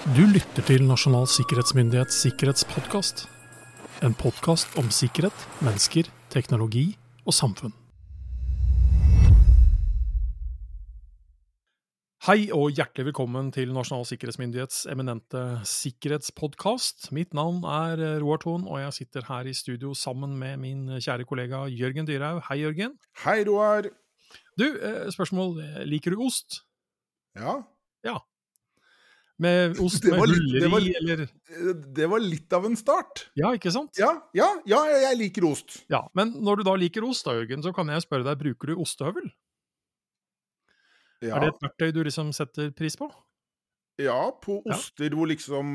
Du lytter til Nasjonal sikkerhetsmyndighets sikkerhetspodkast. En podkast om sikkerhet, mennesker, teknologi og samfunn. Hei og hjertelig velkommen til Nasjonal sikkerhetsmyndighets eminente sikkerhetspodkast. Mitt navn er Roar Thon, og jeg sitter her i studio sammen med min kjære kollega Jørgen Dyrhaug. Hei, Jørgen. Hei, Roar. Du, eh, spørsmål. Liker du ost? Ja. Ja. Med ost med hulleri, eller Det var litt av en start. Ja, ikke sant? Ja, ja, ja, jeg liker ost. Ja, Men når du da liker ost, da, Jørgen, så kan jeg spørre deg, bruker du ostehøvel? Ja, Er det et verktøy du liksom setter pris på? ja på oster hvor liksom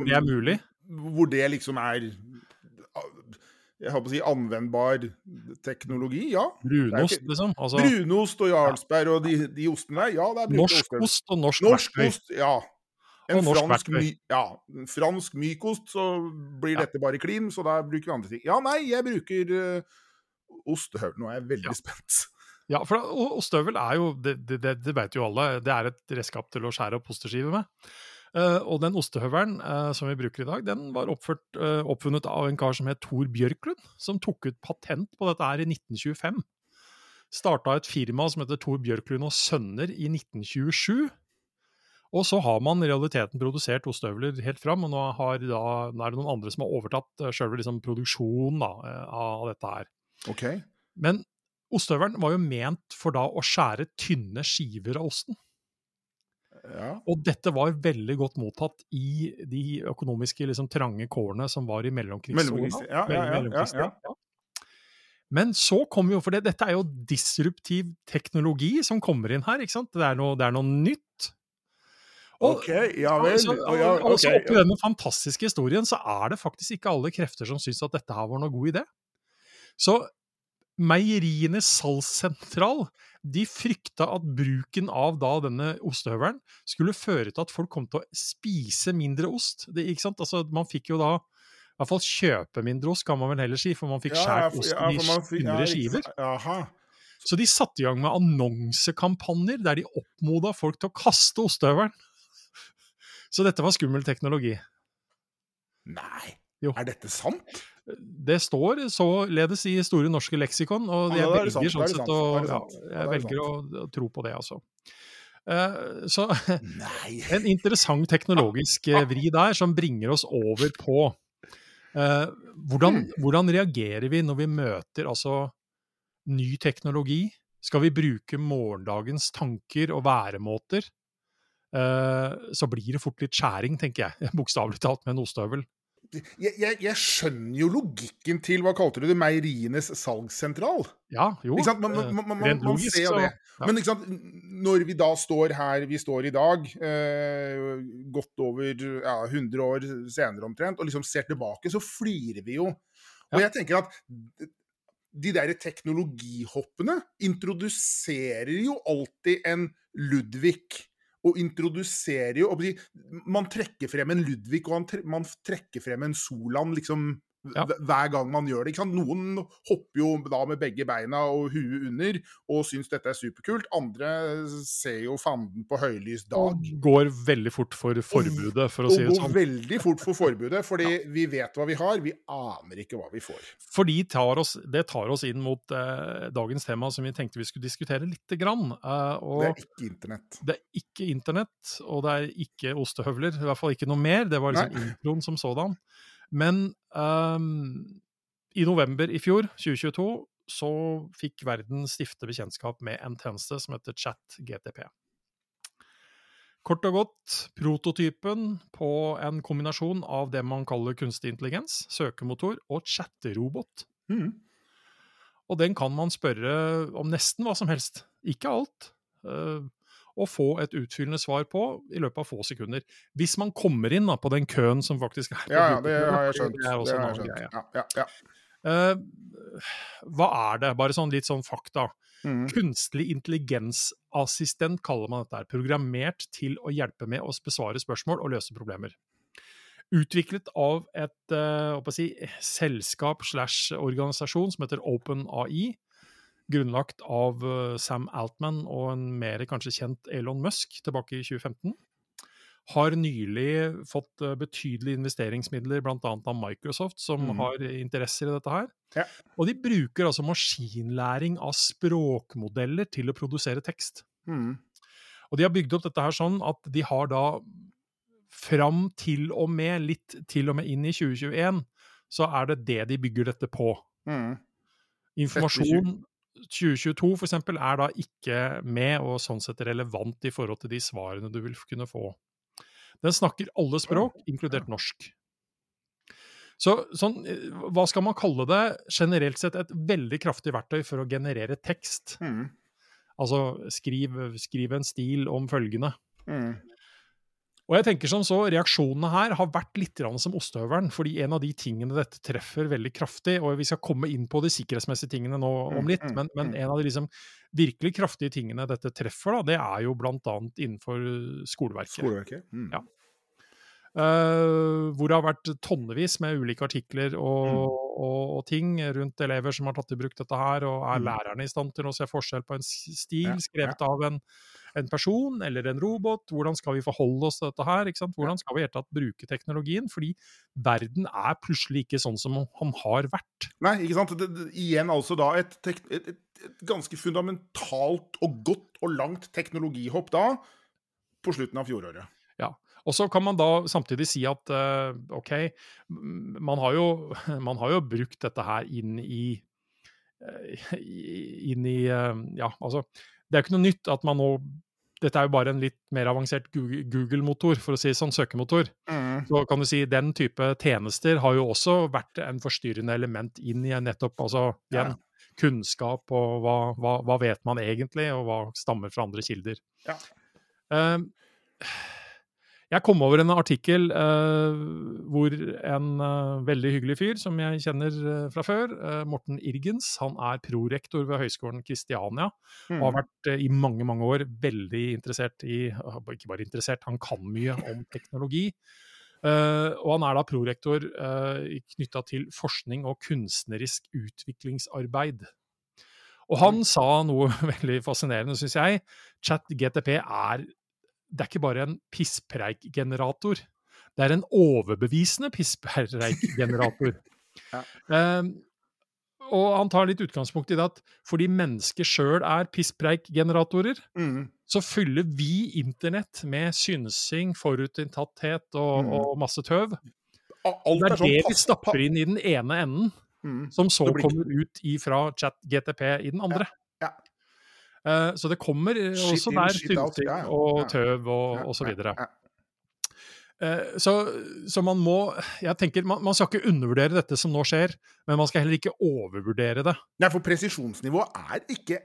Hvor Det er mulig? Hvor det liksom er Jeg på å si anvendbar teknologi, ja. Brunost, ikke- liksom? Altså Brunost og Jarlsberg og de, de ostene der, ja, det er norsk ost og norsk, Norsk verktøy. ost, ja. En Og norsk fransk, verktøy. ja, fransk mykost, så blir Ja. dette bare klin, så da bruker vi andre ting. Ja, nei, jeg bruker uh, ostehøvel. Nå er jeg veldig Ja. spent. Ja, for ostehøvel er jo, det, det, det, det vet jo alle, det er et redskap til å skjære opp osteskiver med. Uh, og den ostehøvelen uh, som vi bruker i dag, den var oppført, uh, oppfunnet av en kar som het Thor Bjørklund, som tok ut patent på dette her i 1925. Starta et firma som heter Thor Bjørklund og Sønner i 1927. Og så har man i realiteten produsert ostehøvler helt fram, og nå, har da, nå er det noen andre som har overtatt uh, sjølve liksom produksjonen da, eh, av dette her. Ok. Men ostehøvelen var jo ment for da å skjære tynne skiver av osten. Ja. Og dette var veldig godt mottatt i de økonomiske liksom, trange kårene som var i mellomkrigsårene. Ja, ja. ja. Men så kommer jo, for det, dette er jo disruptiv teknologi som kommer inn her, ikke sant? Det er noe, det er noe nytt. Og- ja vel. Så, og ja, og så oppi ja. denne fantastiske historien, så er det faktisk ikke alle krefter som syns at dette her var noe god idé. Så Meierienes salgssentral de frykta at bruken av da denne ostehøvelen skulle føre til at folk kom til å spise mindre ost. Det, ikke sant? Altså, man fikk jo da i hvert fall kjøpe mindre ost, kan man vel heller si, for man fikk skåret osten i ikke skiver. Så de satte i gang med annonsekampanjer der de oppmoda folk til å kaste ostehøvelen. Så dette var skummel teknologi. Nei, Jo. er dette sant? Det står således i Store norske leksikon, og jeg er sant, velger sånn sett å ja, Jeg velger å, å tro på det, altså. Uh, så en interessant teknologisk eh, vri der, som bringer oss over på uh, hvordan, Hmm. hvordan reagerer vi når vi møter altså ny teknologi? Skal vi bruke morgendagens tanker og væremåter? Eh, så blir det fort litt skjæring, tenker jeg, bokstavelig talt, med en ostehøvel. Jeg, jeg, jeg skjønner jo logikken til hva kalte du det, meierienes salgssentral. Ja, jo. Man, man, man, rent logisk, ser så- det. ja. Men ikke sant? når vi da står her vi står i dag, eh, godt over ja, 100 år senere omtrent, og liksom ser tilbake, så flirer vi jo. Og jeg tenker at de der teknologihoppene introduserer jo alltid en Ludvig. Og introduserer jo Man trekker frem en Ludvig, og man trekker frem en Solan liksom Ja. hver- gang man gjør det. Noen hopper jo da med begge beina og huet under og syns dette er superkult. Andre ser jo fanden på høylys dag. Og går veldig fort for forbudet, for å Og si det går sånn. veldig fort for forbudet, fordi vi vet hva vi har, vi aner ikke hva vi får. Fordi tar oss, det tar oss inn mot eh, dagens tema, som vi tenkte vi skulle diskutere lite grann. Eh, og Det er ikke internett. det er ikke internett, og det er ikke ostehøvler. I hvert fall ikke noe mer. Det var liksom introen som sådan. Men um, i november i fjor, 2022, så fikk verden stifte bekjentskap med en tjeneste som heter ChatGTP. Kort og godt, prototypen på en kombinasjon av det man kaller kunstig intelligens, søkemotor og chatterobot. Mm. Og den kan man spørre om nesten hva som helst, ikke alt, eh, og få et utfyllende svar på i løpet av få sekunder. Hvis man kommer inn da, på den køen som faktisk er Ja, ja, det har jeg skjønt. Det er også Det har jeg skjønt. Ja, ja, ja. Uh, hva er det? Bare sånn litt sånn fakta. Mm. Kunstig intelligensassistent kaller man dette. her. Programmert til å hjelpe med å besvare spørsmål og løse problemer. Utviklet av et uh, si, selskap slash organisasjon som heter OpenAI. Grunnlagt av eh, Sam Altman og en mer kanskje kjent Elon Musk tilbake i 2015. har nylig fått eh, betydelige investeringsmidler, bl.a. av Microsoft, som mm. har interesser i dette her. Ja. Og de bruker altså maskinlæring av språkmodeller til å produsere tekst. Mm. Og de har bygd opp dette her sånn at de har da fram til og med, litt til og med inn i 2021, så er det det de bygger dette på. Mm. Informasjon 2022 for eksempel, er da ikke med og sånn sett relevant i forhold til de svarene du vil kunne få. Den snakker alle språk, inkludert norsk. Så sånn, eh, hva skal man kalle det? Generelt sett et veldig kraftig verktøy for å generere tekst. Mm. Altså skriv, skriv en stil om følgende. Mm. Og jeg tenker som så, Reaksjonene her har vært litt som ostehøvelen. fordi en av de tingene dette treffer veldig kraftig, og vi skal komme inn på de sikkerhetsmessige tingene nå om Mm, litt, mm, men, men mm. en av de liksom virkelig kraftige tingene dette treffer, da, det er jo bl.a. innenfor skoleverket. Skoleverket. Mm. Ja. Uh, hvor det har vært tonnevis med ulike artikler og, og, og ting rundt elever som har tatt i bruk dette her, og er Mm. lærerne i stand til å se forskjell på en stil Ja, skrevet av en, en person eller en robot? Hvordan skal vi forholde oss til dette her? Ikke sant? Hvordan skal vi i bruke teknologien? Fordi verden er plutselig ikke sånn som han har vært. Nei, ikke sant. Det, det, igjen altså da et, et, et, et ganske fundamentalt og godt og langt teknologihopp da, på slutten av fjoråret. Ja. Og så kan man da samtidig si at eh, OK, man har, jo, man har jo brukt dette her inn i eh, inn i eh, Ja, altså Det er jo ikke noe nytt at man nå Dette er jo bare en litt mer avansert Google- Google-motor, for å si sånn, søkemotor. Mm. Så kan du si Den type tjenester har jo også vært en forstyrrende element inn i nettopp altså igjen, kunnskap og hva, hva, hva vet man egentlig, og hva stammer fra andre kilder. Ja. Eh, jeg kom over en artikkel eh, hvor en eh, veldig hyggelig fyr som jeg kjenner eh, fra før, eh, Morten Irgens, han er prorektor ved Høgskolen Kristiania, og har Mm. vært eh, i mange mange år veldig interessert i Ikke bare interessert, han kan mye om teknologi. Eh, og han er da prorektor uh, knytta til forskning og kunstnerisk utviklingsarbeid. Og han sa noe veldig fascinerende, syns jeg. Chat GTP er det er ikke bare en pisspreikgenerator. Det er en overbevisende pisspreikgenerator. Ja. um, og han tar litt utgangspunkt i det at fordi mennesker sjøl er pisspreikgeneratorer, Mm. så fyller vi internett med synsing, forutinntatthet og, Mm. og masse tøv. Alt Det er sånn det vi stapper inn i den ene enden, Mm. som så kommer ut ifra chat-GTP i den andre. Ja, Eh, så det kommer også in, der ja, ja. og tøv og, og så videre. Eh, Så, så man må Jeg tenker, man, man skal ikke undervurdere dette som nå skjer, men man skal heller ikke overvurdere det. Nei, for presisjonsnivået er ikke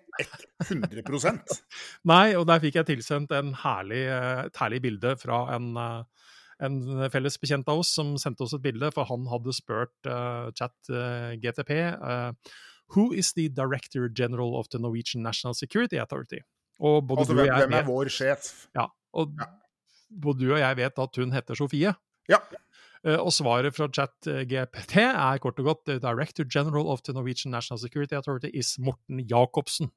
100% Nei, og der fikk jeg tilsendt en herlig, eh, et herlig bilde fra en, en felles bekjent av oss som sendte oss et bilde, for han hadde spurt uh, chat uh, GTP eh, Who is the Director General of the Norwegian National Security Authority? Og både Altså, du og jeg hvem er vår sjef? ja, og Ja. både du og jeg vet at hun heter Sofie. Ja. Eh, Og svaret fra chat GPT er kort og godt The Director General of the Norwegian National Security Authority is Morten Jacobsen.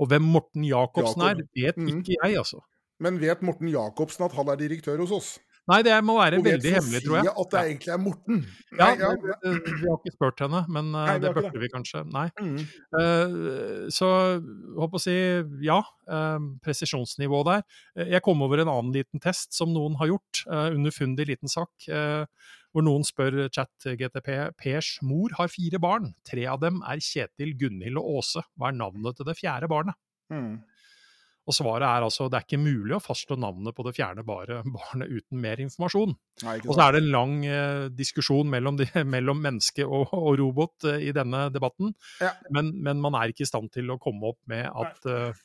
Og hvem Morten Jacobsen Jakob. er, vet Mhm. ikke jeg, altså. Men vet Morten Jacobsen at han er direktør hos oss? Nei, det må være veldig hemmelig, tror jeg. Si at det egentlig er Morten? Ja, Nei, ja, det- Vi har ikke spurt henne, men eh, Nei, det burde vi kanskje. Nei. Mm. Uh, Så håper å si ja, Uh, presisjonsnivå der. Eh, Jeg kom over en annen liten test som noen har gjort, Uh, underfundig liten sak, eh, hvor noen spør chat-GTP Pers mor har fire barn. Tre av dem er Kjetil, Gunhild og Åse. Hva er navnet til det fjerde barnet? Mm. Og svaret er altså det er ikke mulig å fastslå navnet på det fjerne bare- barnet uten mer informasjon. Nei, Og så er det en lang eh, diskusjon mellom, de, mellom menneske og, og robot eh, i denne debatten. Ja. Men, men man er ikke i stand til å komme opp med at eh,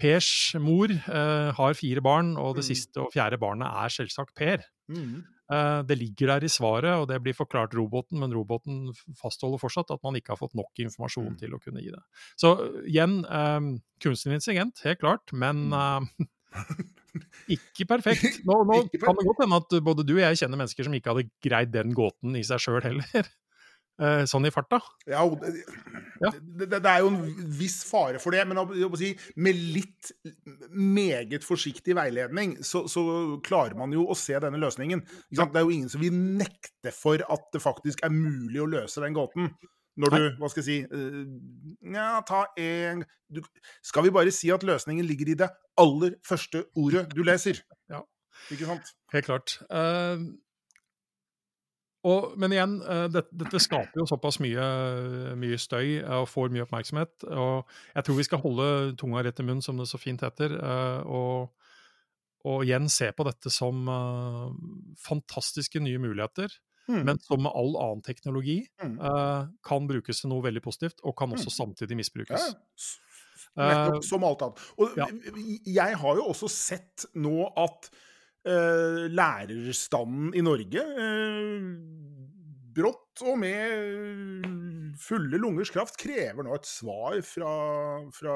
Pers mor eh, har fire barn, og det Mm. siste og fjerde barnet er selvsagt Per. Mm. Eh, det ligger der i svaret, og det blir forklart roboten, men roboten fastholder fortsatt at man ikke har fått nok informasjon Mm. til å kunne gi det. Så eh, igjen, eh, kunstig intelligent, helt klart, men eh, ikke perfekt. Nå, nå ikke perfekt. kan det godt hende at både du og jeg kjenner mennesker som ikke hadde greid den gåten i seg sjøl heller. Eh, sånn i farta. Ja, Ja. det, det, er jo en viss fare for det, men si, med litt meget forsiktig veiledning, så, så klarer man jo å se denne løsningen. Det er jo ingen som vil nekte for at det faktisk er mulig å løse den gåten. Når du, hva skal jeg si uh, Ja, ta en du, Skal vi bare si at løsningen ligger i det aller første ordet du leser? Ja. Ikke sant? Helt klart. Eh, og, men igjen, eh, dette, dette skaper jo såpass mye, mye støy eh, og får mye oppmerksomhet. Og jeg tror vi skal holde tunga rett i munnen, som det så fint heter. eh, og, og igjen se på dette som uh, fantastiske nye muligheter. Mm. Men som med all annen teknologi, Mm. uh, kan brukes til noe veldig positivt, og kan også Mm. samtidig misbrukes. Ja, nettopp som alt annet. Og ja. jeg har jo også sett nå at lærerstanden i Norge eh, brått og med fulle lungers kraft krever nå et svar fra, fra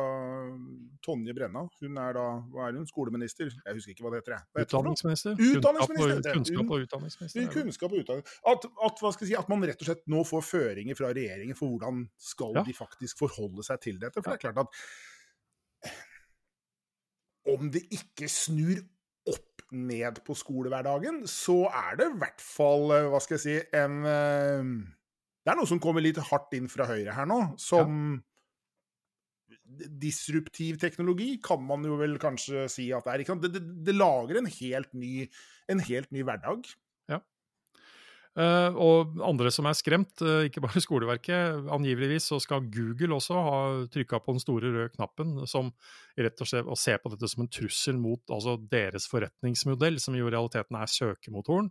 Tonje Brenna. Hun er da hva er hun, skoleminister? Jeg husker ikke hva det heter. jeg. Utdanningsminister. Utdanningsminister, Kunnskap og, det. kunnskap og utdanningsminister. er. Kunnskap og utdanning. At, at, hva skal jeg si, at man rett og slett nå får føringer fra regjeringen for hvordan skal Ja. de faktisk forholde seg til dette. For det er klart at om det ikke snur ned på skolehverdagen, så er det i hvert fall, eh, hva skal jeg si, en eh, Det er noe som kommer litt hardt inn fra høyre her nå, som Disruptiv teknologi kan man jo vel kanskje si at det er. Ikke sant? Det, det, det lager en helt ny, en helt ny hverdag. Eh, og andre som er skremt, eh, ikke bare skoleverket. Angiveligvis så skal Google også ha trykka på den store røde knappen, som rett og slett å se på dette som en trussel mot altså deres forretningsmodell, som jo i realiteten er søkemotoren.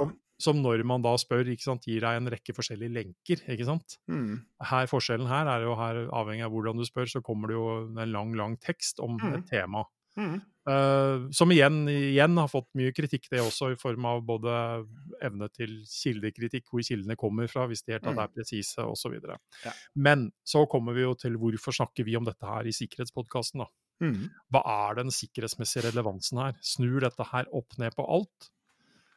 Som, som når man da spør, sant, gir deg en rekke forskjellige lenker. ikke sant? Mm. Her, Forskjellen her er jo her, avhengig av hvordan du spør, så kommer det jo en lang, lang tekst om Mm. et tema. Mm. Eh, som igjen, igjen har fått mye kritikk, det også, i form av både evne til kildekritikk, hvor kildene kommer fra, hvis de helt tatt Mm. er presise, osv. Ja. Men så kommer vi jo til hvorfor snakker vi om dette her i sikkerhetspodkasten, da. Mm. Hva er den sikkerhetsmessige relevansen her? Snur dette her opp ned på alt?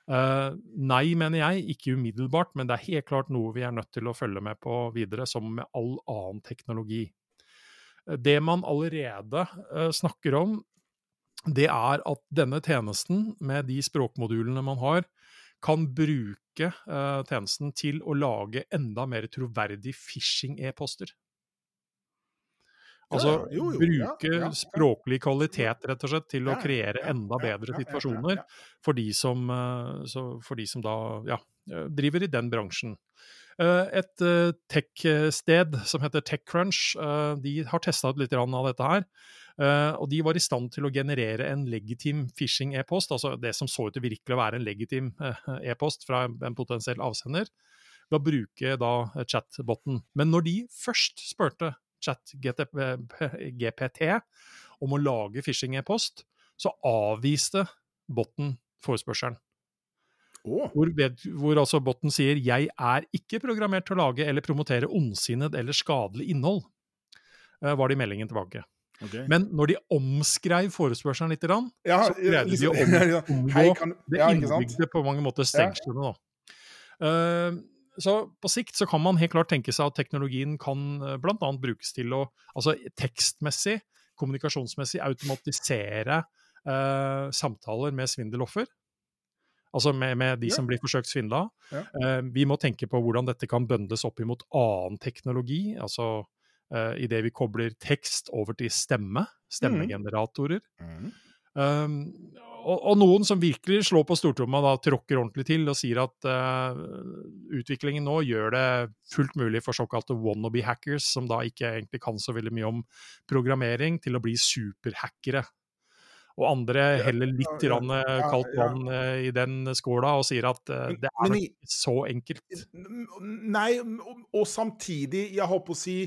Uh, nei, mener jeg, ikke umiddelbart, men det er helt klart noe vi er nødt til å følge med på videre, som med all annen teknologi. Eh, Det man allerede uh, snakker om, det er at denne tjenesten, med de språkmodulene man har, kan bruke eh, tjenesten til å lage enda mer troverdig phishing-e-poster. Altså Ja, jo, jo, bruke ja, ja. språklig kvalitet, rett og slett, til å kreere enda bedre situasjoner for de som, eh, så, for de som da ja, eh, driver i den bransjen. Eh, Et tech-sted som heter TechCrunch, de har testa ut litt av dette her. Og de var i stand til å generere en legitim phishing-e-post, altså det som så ut til virkelig å være en legitim e-post fra en en potensiell avsender, ved å bruke da chatboten. Men når de først spurte chat-GPT om å lage phishing-e-post, så avviste botten forespørselen. Oh. Hvor, hvor altså botten sier 'jeg er ikke programmert til å lage eller promotere ondsinnet eller skadelig innhold', eh, var det i meldingen tilbake. Okay. Men når de omskrev forespørselen litt, grann, ja, så greide de å omgå ja, det sant? på mange måter stengslene. Ja. Eh, så på sikt så kan man helt klart tenke seg at teknologien kan uh, bl.a. brukes til å altså tekstmessig, kommunikasjonsmessig, automatisere eh, samtaler med svindeloffer. Altså med, med de Ja. som blir forsøkt svindla. Ja. Eh, vi må tenke på hvordan dette kan bøndes opp imot annen teknologi. Altså uh, idet vi kobler tekst over til stemme, stemmegeneratorer. Mm. Um, og, og noen som virkelig slår på stortromma, da tråkker ordentlig til og sier at uh, utviklingen nå gjør det fullt mulig for såkalte wannabe-hackers, som da ikke egentlig kan så veldig mye om programmering, til å bli superhackere. Og andre heller litt ja, eh, ja, kaldt vann eh, i den skåla og sier at uh, det er men nok ikke så enkelt. Nei, og, og samtidig, jeg holdt på å si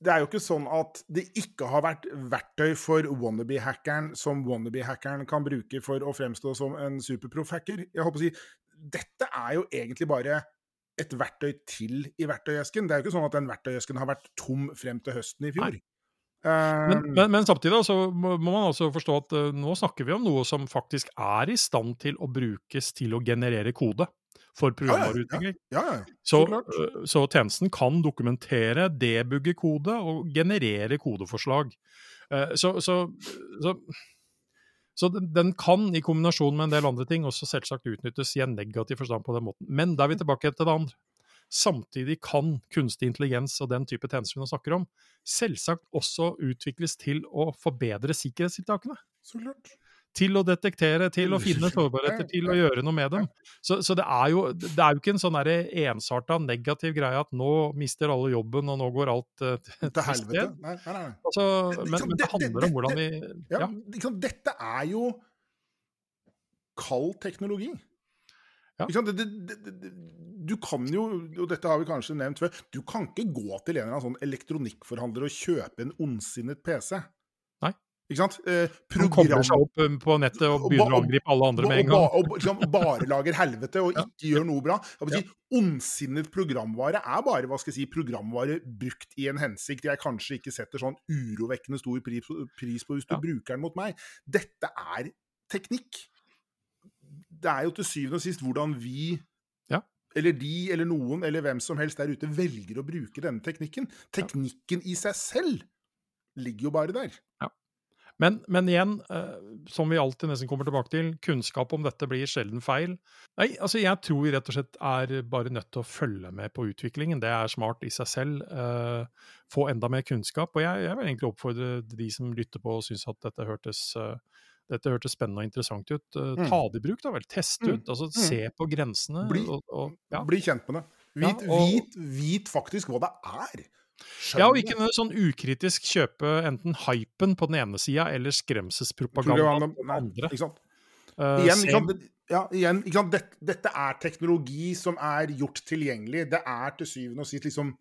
Det er jo ikke sånn at det ikke har vært verktøy for wannabe-hackeren som wannabe-hackeren kan bruke for å fremstå som en superproff-hacker. Jeg håper å si Dette er jo egentlig bare et verktøy til i verktøyesken. Det er jo ikke sånn at den verktøyesken har vært tom frem til høsten i fjor. Men, Um, men, men samtidig altså, må man altså forstå at uh, nå snakker vi om noe som faktisk er i stand til å brukes til å generere kode. For Ja, ja, programvareutvikling. Ja, ja. Så, så tjenesten kan dokumentere, debugge kode og generere kodeforslag. Eh, Så, så, så, så den, den kan, i kombinasjon med en del andre ting, også selvsagt utnyttes i en negativ forstand på den måten. Men da er vi tilbake til det andre. Samtidig kan kunstig intelligens og den type tjenester vi nå snakker om, selvsagt også utvikles til å forbedre sikkerhetstiltakene. Så klart. Til å detektere, til å finne sårbarheter, til å gjøre noe med dem. Så, så det, er jo, det er jo ikke en sånn ensarta negativ greie at nå mister alle jobben, og nå går alt uh, til, Til helvete. Nei, nei, nei. Altså, men, men det det- handler om hvordan vi Ja, Ja. ikke? Dette er jo kald teknologi. Ja. Det, det, det, du kan jo, og dette har vi kanskje nevnt før, du kan ikke gå til en eller annen sånn elektronikkforhandler og kjøpe en ondsinnet PC. Ikke sant? Eh, Man kobler seg opp um, på nettet og begynner å angripe alle andre med en gang. og liksom bare lager helvete og Ja. ikke gjør noe bra. Si, Ondsinnet programvare er bare hva skal jeg si, programvare brukt i en hensikt jeg kanskje ikke setter sånn urovekkende stor pris, på hvis du Ja. bruker den mot meg. Dette er teknikk. Det er jo til syvende og sist hvordan vi Ja. eller de, eller noen, eller hvem som helst der ute velger å bruke denne teknikken. Teknikken i seg selv ligger jo bare der. Men, men igjen, eh, som vi alltid nesten kommer tilbake til, kunnskap om dette blir sjelden feil. Nei, altså jeg tror vi rett og slett er bare nødt til å følge med på utviklingen. Det er smart i seg selv. eh, få enda mer kunnskap. Og jeg, jeg vil egentlig oppfordre de som lytter på og syns at dette hørtes, eh, dette hørtes spennende og interessant ut. Mm. Ta det i bruk, da vel. Test Mm. ut. altså Se på grensene. Bli- og, og, ja. Bli kjent med det. Vit, Ja, og- vit, vit faktisk hva det er. Ja, og ikke noe sånn ukritisk kjøpe enten hypen på den ene sida eller skremselspropaganda på den andre. Ikke sant? Uh, Igjen, ikke sant? Ja, igjen ikke sant? Dette, dette er teknologi som er gjort tilgjengelig. Det er til syvende og sist liksom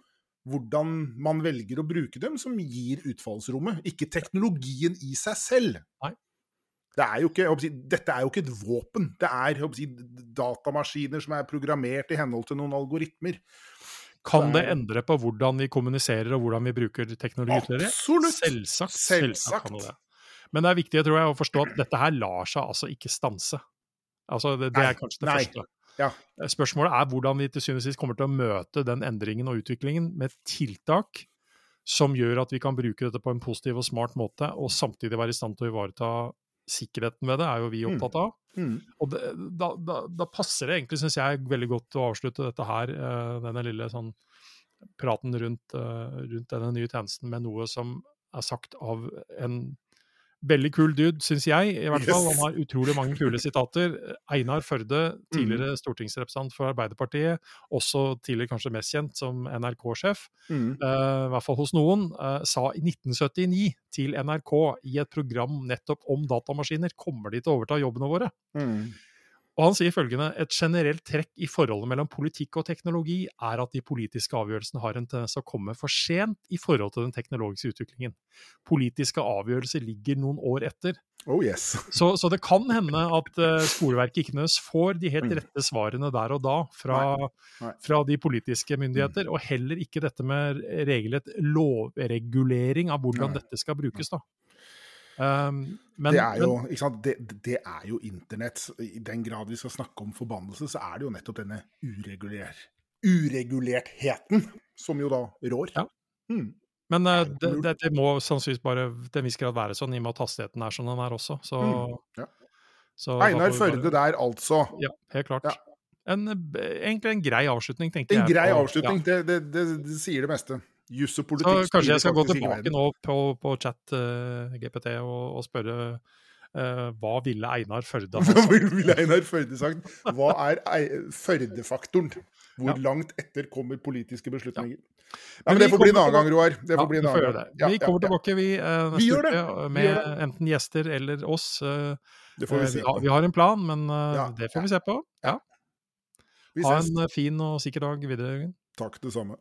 hvordan man velger å bruke dem, som gir utfallsrommet. Ikke teknologien i seg selv. Nei. Det er jo ikke, si, dette er jo ikke et våpen. Det er si, datamaskiner som er programmert i henhold til noen algoritmer. Kan det endre på hvordan vi kommuniserer og hvordan vi bruker teknologi ytterligere? Absolutt! Selvsagt. Selvsagt. kan det det. Men det er viktig tror jeg, å forstå at dette her lar seg altså ikke stanse. Altså, det, det er kanskje det nei. første. Ja. Spørsmålet er hvordan vi til syvende og sist kommer til å møte den endringen og utviklingen med tiltak som gjør at vi kan bruke dette på en positiv og smart måte, og samtidig være i stand til å ivareta sikkerheten ved det, er jo vi Mm. opptatt av. Mm. Og det, da, da, da passer det egentlig, syns jeg, veldig godt å avslutte dette her, eh, denne lille sånn praten rundt, eh, rundt denne nye tjenesten med noe som er sagt av en veldig kul dude, syns jeg. i hvert fall. Han har utrolig mange kule sitater. Einar Førde, Mm. tidligere stortingsrepresentant for Arbeiderpartiet, også tidligere kanskje mest kjent som NRK-sjef, Mm. uh, i hvert fall hos noen, uh, sa i 1979 til NRK i et program nettopp om datamaskiner kommer de til å overta jobbene våre. Mm. Og han sier følgende et generelt trekk i forholdet mellom politikk og teknologi er at de politiske avgjørelsene har en tendens å komme for sent i forhold til den teknologiske utviklingen. Politiske avgjørelser ligger noen år etter. Oh yes. Så, så det kan hende at uh, skoleverket ikke nødvendigvis får de helt Mm. rette svarene der og da fra, fra de politiske myndigheter, og heller ikke dette med regelrett lovregulering av hvordan dette skal brukes. da. Um, men, det, er jo? Det, det er jo internett. I den grad vi skal snakke om forbannelse, så er det jo nettopp denne ureguler, uregulertheten som jo da rår. Ja. Mm. men eh, det, det, det må sannsynligvis bare til en viss grad være sånn, i og med at hastigheten er som den er også. Så, Mm, ja. så Einar Førde bare... Der, altså. Ja, helt klart. Ja. En, egentlig en grei avslutning, tenker En jeg. grei på- avslutning. Det, det, det, det sier det meste. Juss og Så politikk kanskje jeg skal gå tilbake nå på, på chat uh, GPT og, og spørre uh, hva ville Einar Førde ha Hva ville Einar Førde sagt? Hva er Førde-faktoren? Hvor Ja. langt etter kommer politiske beslutninger? Ja, Ja, men det får bli en annen gang, Roar. Det får bli en annen gang. Vi kommer tilbake vi, uh, Vi gjør det. med gjør det. enten gjester eller oss. eh, Det får vi eh, se på. vi har en plan, men eh, det får vi se på. Ja. Ha en eh, fin og sikker dag videre, Jørgen. Takk, det samme.